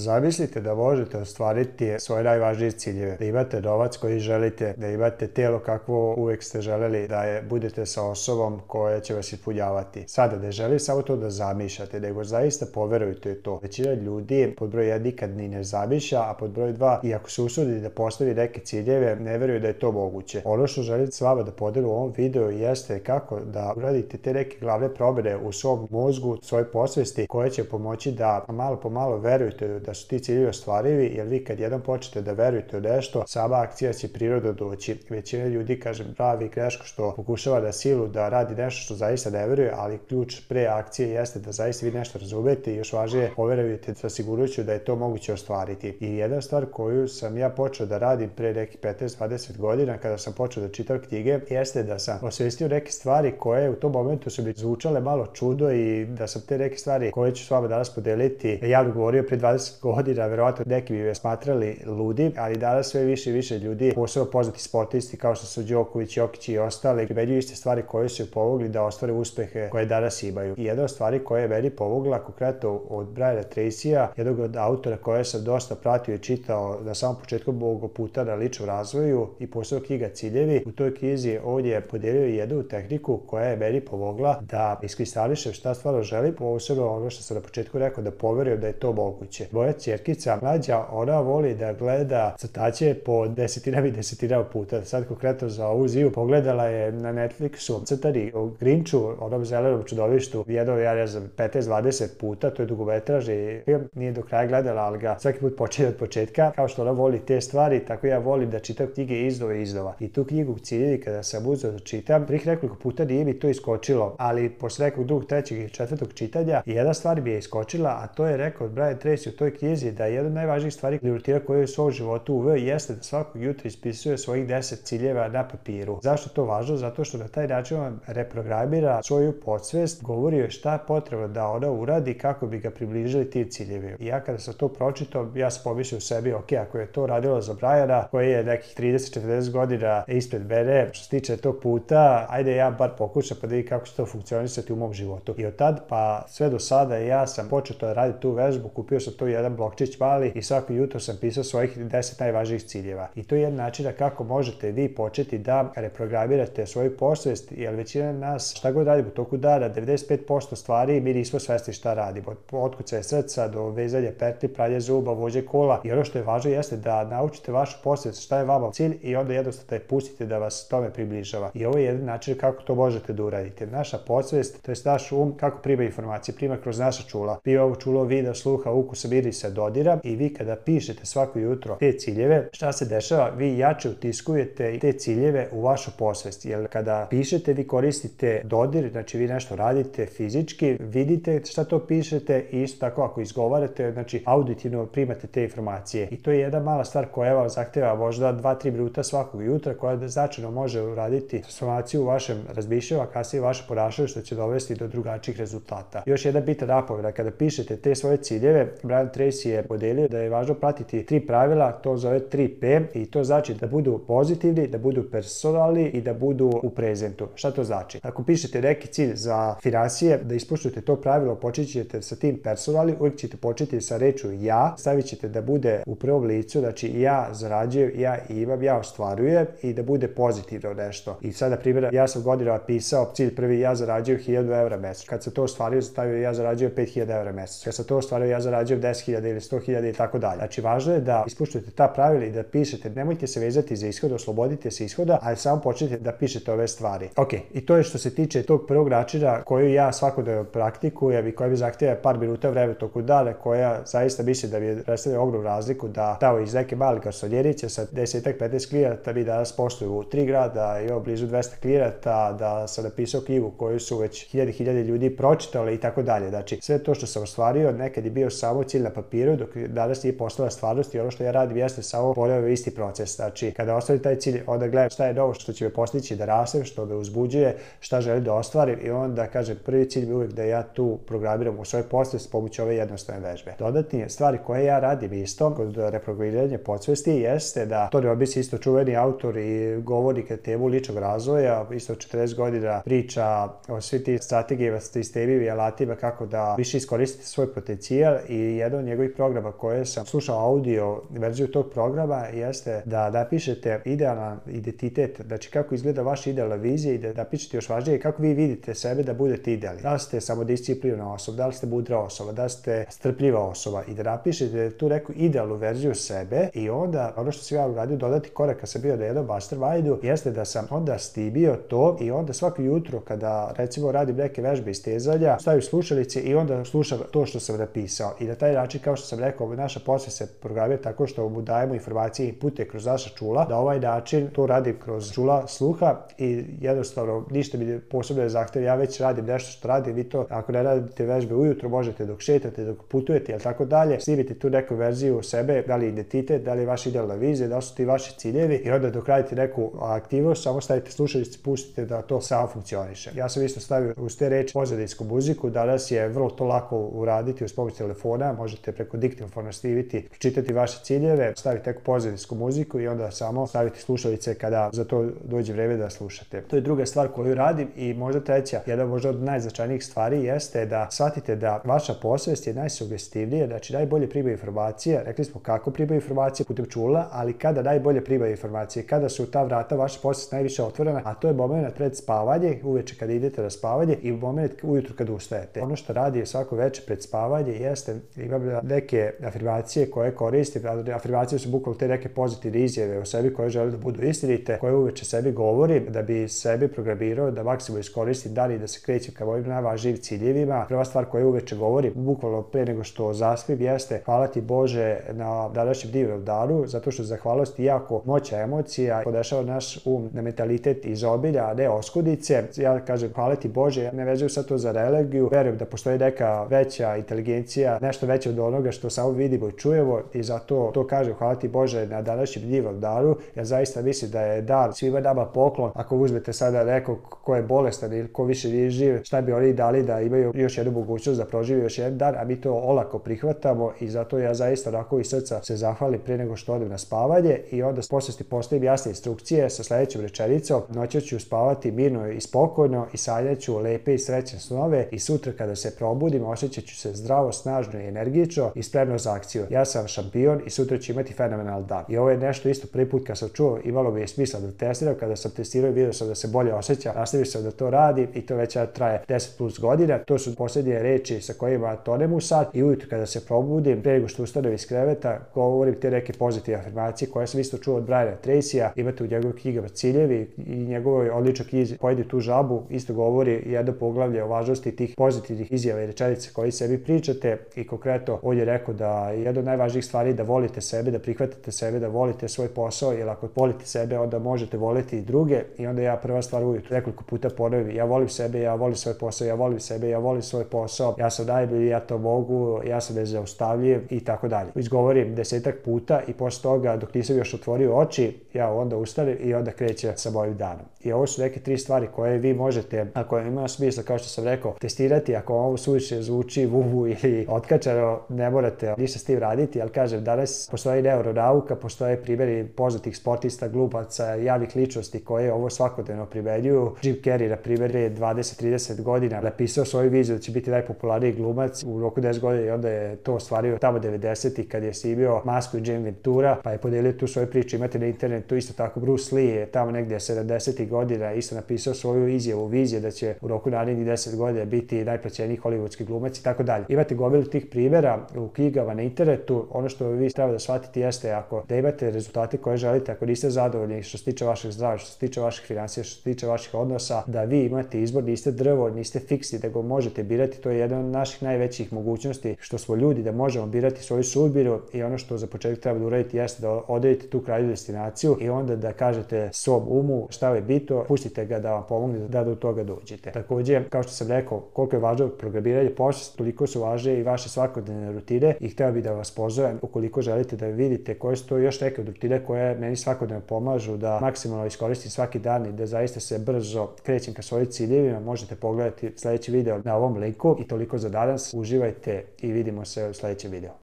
Zamislite da možete ostvariti svoje najvažnije ciljeve, da imate novac koji želite, da imate telo kakvo uvek ste želeli, da je budete sa osobom koja će vas ispunjavati. Sada ne želim samo to da zamišljate, nego zaista poverujte to. Većina ljudi pod broj 1 nikad ni ne zamišlja, a pod broj 2 i ako se usudi da postavi neke ciljeve, ne veruju da je to moguće. Ono što želim s vama da podelim u ovom videu jeste kako da uradite te neke glavne promene u svom mozgu, svojoj posvesti koje će pomoći da malo po malo verujete da da su ti ciljevi ostvarivi, jer vi kad jedan počnete da verujete u nešto, sama akcija će priroda doći. Većina ljudi, kažem, pravi greško što pokušava da silu da radi nešto što zaista ne veruje, ali ključ pre akcije jeste da zaista vi nešto razumete i još važnije poverujete sa sigurnošću da je to moguće ostvariti. I jedna stvar koju sam ja počeo da radim pre neki 15-20 godina kada sam počeo da čitam knjige jeste da sam osvestio neke stvari koje u tom momentu su mi zvučale malo čudo i da sam te neke stvari koje ću s vama danas podeliti javno govorio pre 20 godina, da, verovatno neki bi me smatrali ludi, ali danas sve više i više ljudi, posebno poznati sportisti kao što su Đoković, Jokić i ostali, primenjuju iste stvari koje su pomogli da ostvare uspehe koje danas imaju. I jedna od stvari koja je meni pomogla, konkretno od Briana Tracy-a, jednog od autora koje sam dosta pratio i čitao na samom početku mog puta na ličnom razvoju i posebno knjiga Ciljevi, u toj knjizi on je podelio jednu tehniku koja je meni pomogla da iskristališem šta stvarno želim, posebno ono što sam na početku rekao, da poverujem da je to moguće moja čerkica mlađa, ona voli da gleda crtaće po desetinama i desetinama puta. Sad konkretno za ovu zivu pogledala je na Netflixu crtani o Grinču, onom zelenom čudovištu, jedno, ja ne znam, 15-20 puta, to je dugometražni film, nije do kraja gledala, ali ga svaki put počinje od početka. Kao što ona voli te stvari, tako ja volim da čitam knjige iznova i iznova. I tu knjigu ciljevi kada sam uzeo da čitam, prih nekoliko puta nije mi to iskočilo, ali posle nekog drugog, trećeg i četvrtog čitanja, jedna stvar mi je iskočila, a to je rekao Brian Tracy u toj svojoj knjizi da je jedna od najvažnijih stvari rutira koju je u svom životu uveo jeste da svakog jutra ispisuje svojih 10 ciljeva na papiru. Zašto to važno? Zato što na taj način vam reprogramira svoju podsvest, govori joj šta je potrebno da ona uradi kako bi ga približili ti ciljevi. I ja kada sam to pročitao, ja sam pomislio u sebi, ok, ako je to radilo za Brajana, koji je nekih 30-40 godina ispred mene, što se tiče tog puta, ajde ja bar pokušam pa da vidim kako će to funkcionisati u mom životu. I od tad pa sve do sada ja sam počeo da radim tu vežbu, kupio sam to jedan blokčić mali i svako jutro sam pisao svojih 10 najvažnijih ciljeva. I to je jedan način na da kako možete vi početi da reprogramirate svoju posvest, jer većina nas šta god radimo u toku dana, 95% stvari mi nismo svesti šta radimo. Od otkucaja srca do vezanja perti, pranje zuba, vođe kola. I ono što je važno jeste da naučite vašu posvest šta je vama cilj i onda jednostavno je pustite da vas tome približava. I ovo je jedan način kako to možete da uradite. Naša posvest, to je naš um, kako prima informacije, prima kroz naša čula. Bio ovo čulo vida, sluha, ukusa, miri, mirisa dodira i vi kada pišete svako jutro te ciljeve, šta se dešava? Vi jače utiskujete te ciljeve u vašu posvest, jer kada pišete vi koristite dodir, znači vi nešto radite fizički, vidite šta to pišete i isto tako ako izgovarate, znači auditivno primate te informacije. I to je jedna mala stvar koja vam zahteva možda 2-3 minuta svakog jutra koja značajno može uraditi transformaciju u vašem razmišljava, a kasnije vaše ponašanje što će dovesti do drugačijih rezultata. Još jedna bitna napomena, kada pišete te svoje ciljeve, Brian Tracy je podelio da je važno pratiti tri pravila, to zove 3P i to znači da budu pozitivni, da budu personalni i da budu u prezentu. Šta to znači? Ako pišete neki cilj za finansije, da ispoštujete to pravilo, počet ćete sa tim personalnim, uvijek ćete početi sa reču ja, stavit ćete da bude u prvom licu, znači ja zarađujem, ja imam, ja ostvarujem i da bude pozitivno nešto. I sada primjer, ja sam godinama pisao cilj prvi ja zarađujem 1000 evra mesečno. Kad se to ostvario, stavio ja zarađujem 5000 evra mesečno. Kad se to ostvario, ja zarađujem 10.000 50.000 ili 100.000 i tako dalje. Znači, važno je da ispuštujete ta pravila i da pišete, nemojte se vezati za ishod, oslobodite se ishoda, ali samo počnite da pišete ove stvari. Ok, i to je što se tiče tog prvog načina koju ja svako da praktikujem i koja bi zahtjeva par minuta vreme toku dana, koja zaista mislim da bi predstavlja ogromnu razliku da tamo iz neke male garsonjerice sa 10-15 klijenata bi danas posluju u tri grada, imam blizu 200 klijenata, da sam napisao knjigu koju su već hiljade, hiljade ljudi pročitali i tako dalje. Znači, sve to što sam ostvario nekad je bio samo cilj na papiru, dok danas nije postala stvarnost i ono što ja radim jeste samo ponovno isti proces. Znači, kada ostavim taj cilj, onda gledam šta je novo što će me postići da rastem, što me uzbuđuje, šta želim da ostvarim i onda kažem prvi cilj mi uvek da ja tu programiram u svoj posao s pomoću ove jednostavne vežbe. Dodatnije stvari koje ja radim isto kod reprogramiranja podsvesti jeste da Tony Robbins isto čuveni autor i govornik na temu ličnog razvoja, isto 40 godina priča o svi ti strategijama, sistemima i alatima kako da više iskoristite svoj potencijal i jedan njegovih programa koje sam slušao audio verziju tog programa jeste da napišete idealan identitet, znači kako izgleda vaša idealna vizija i da napišete još važnije kako vi vidite sebe da budete idealni. Da li ste samodisciplina osoba, da li ste budra osoba, da li ste strpljiva osoba i da napišete tu neku idealnu verziju sebe i onda ono što sam ja uradio dodati korak kad sam bio na jednom mastermindu jeste da sam onda stibio to i onda svako jutro kada recimo radim neke vežbe istezanja, stavim slušalice i onda slušam to što sam napisao i na taj način Znači, kao što sam rekao, naša posle se programira tako što mu dajemo informacije i pute kroz naša čula, da ovaj način to radim kroz čula sluha i jednostavno ništa mi posebno ne zahtjeva, ja već radim nešto što radim, vi to ako ne radite vežbe ujutro možete dok šetate, dok putujete ili tako dalje, snimite tu neku verziju sebe, da li identitet, da li je vaša idealna vizija, da li su ti vaši ciljevi i onda dok radite neku aktivnost, samo stavite slušalice, pustite da to samo funkcioniše. Ja sam isto stavio uz te reči pozadinsku muziku, danas je vrlo to lako uraditi uz pomoć telefona, možete možete preko diktafona snimiti, čitati vaše ciljeve, staviti neku pozadinsku muziku i onda samo staviti slušalice kada za to dođe vreme da slušate. To je druga stvar koju radim i možda treća, jedna možda od najznačajnijih stvari jeste da shvatite da vaša posvest je najsugestivnije, znači najbolje prima informacije, rekli smo kako prima informacije putem čula, ali kada najbolje prima informacije, kada su ta vrata vaša posvest najviše otvorena, a to je moment pred spavanje, uveče kada idete na spavanje i moment ujutru kada ustajete. Ono što radi je svako veče pred spavanje jeste, imam Da neke afirmacije koje koristim, da afirmacije su bukvalno te neke pozitivne izjave o sebi koje žele da budu istinite, koje uveče sebi govori da bi sebi programirao da maksimum iskoristi dan i da se kreće ka mojim najvažnijim ciljevima. Prva stvar koju uveče govori, bukvalno pre nego što zaspim, jeste hvala ti Bože na današnjem divnom danu, zato što zahvalnost je jako moća emocija, podešava naš um na mentalitet iz obilja, a ne oskudice. Ja kažem hvala ti Bože, ne vezujem sad to za religiju, verujem da postoji neka veća inteligencija, nešto veće od do onoga što samo vidimo i čujemo i zato to kažem hvala ti Bože na današnjem divan daru. Ja zaista mislim da je dan svima nama poklon. Ako uzmete sada nekog ko je bolestan ili ko više nije živ, šta bi oni dali da imaju još jednu mogućnost da proživi još jedan dan, a mi to olako prihvatamo i zato ja zaista onako iz srca se zahvalim pre nego što odem na spavanje i onda posle postavim jasne instrukcije sa sledećom rečenicom. Noću ću spavati mirno i spokojno i sanjaću lepe i srećne snove i sutra kada se probudim osjećat ću se zdravo, snažno i energično kritično i spremno za akciju. Ja sam šampion i sutra ću imati fenomenal dan. I ovo je nešto isto prvi put kad sam čuo, imalo mi je smisla da testiram, kada sam testirao vidio sam da se bolje osjeća, nastavio sam da to radi i to već traje 10 plus godina. To su posljednje reči sa kojima tonem u sad i ujutro kada se probudim, pre nego što ustanem iz kreveta, govorim te neke pozitivne afirmacije koje sam isto čuo od Briana Tracy-a, imate u njegovoj knjigama ciljevi i njegovoj odličnoj knjizi Pojedi tu žabu, isto govori jedno poglavlje o važnosti tih pozitivnih izjava i rečenica koje sebi pričate i konkretno on je rekao da jedna od najvažnijih stvari da volite sebe, da prihvatite sebe, da volite svoj posao, jer ako volite sebe, onda možete voliti i druge. I onda ja prva stvar uvijek nekoliko puta ponovim, ja volim sebe, ja volim svoj posao, ja volim sebe, ja volim svoj posao, ja sam najbolji, ja to mogu, ja sam nezaustavljiv i tako dalje. Izgovorim desetak puta i posle toga, dok nisam još otvorio oči, ja onda ustanem i onda kreće sa mojim danom. I ovo su neke tri stvari koje vi možete, ako ima smisla, kao što sam rekao, testirati, ako ovo suviše zvuči vuvu ili otkačano, ne morate ništa s tim raditi, ali kažem, danas postoji neuronauka, postoje primjeri poznatih sportista, glupaca, javnih ličnosti koje ovo svakodnevno primenjuju. Jim Carrey, na primjer, je 20-30 godina napisao svoju viziju da će biti najpopularniji glumac u roku 10 godina i onda je to ostvario tamo 90-ih kad je snimio Masku i Jim Ventura, pa je podelio tu svoju priču, imate na internetu isto tako Bruce Lee je tamo negde 70-ih godina isto napisao svoju izjavu, vizije da će u roku narednih 10 godina biti najplaćeniji hollywoodski glumac i tako dalje. Imate gomilu tih primjera u knjigama na internetu, ono što vi treba da shvatite jeste ako da imate rezultate koje želite, ako niste zadovoljni što se tiče vašeg zdravlja, što se tiče vaših financija, što se tiče vaših odnosa, da vi imate izbor, niste drvo, niste fiksni, da go možete birati, to je jedna od naših najvećih mogućnosti što smo ljudi da možemo birati svoju sudbinu i ono što za početak treba da uradite jeste da odredite tu krajnju destinaciju i onda da kažete svom umu šta je bito, pustite ga da vam pomogne da do toga dođete. Takođe, kao što sam rekao, koliko je važno programiranje posla, toliko su važne i vaše svakodnevne rutine i hteo bih da vas pozovem ukoliko želite da vidite koje su to još neke od rutine koje meni svakodnevno pomažu da maksimalno iskoristim svaki dan i da zaista se brzo krećem ka svojim ciljevima, možete pogledati sledeći video na ovom linku i toliko za danas. Uživajte i vidimo se u sledećem videu.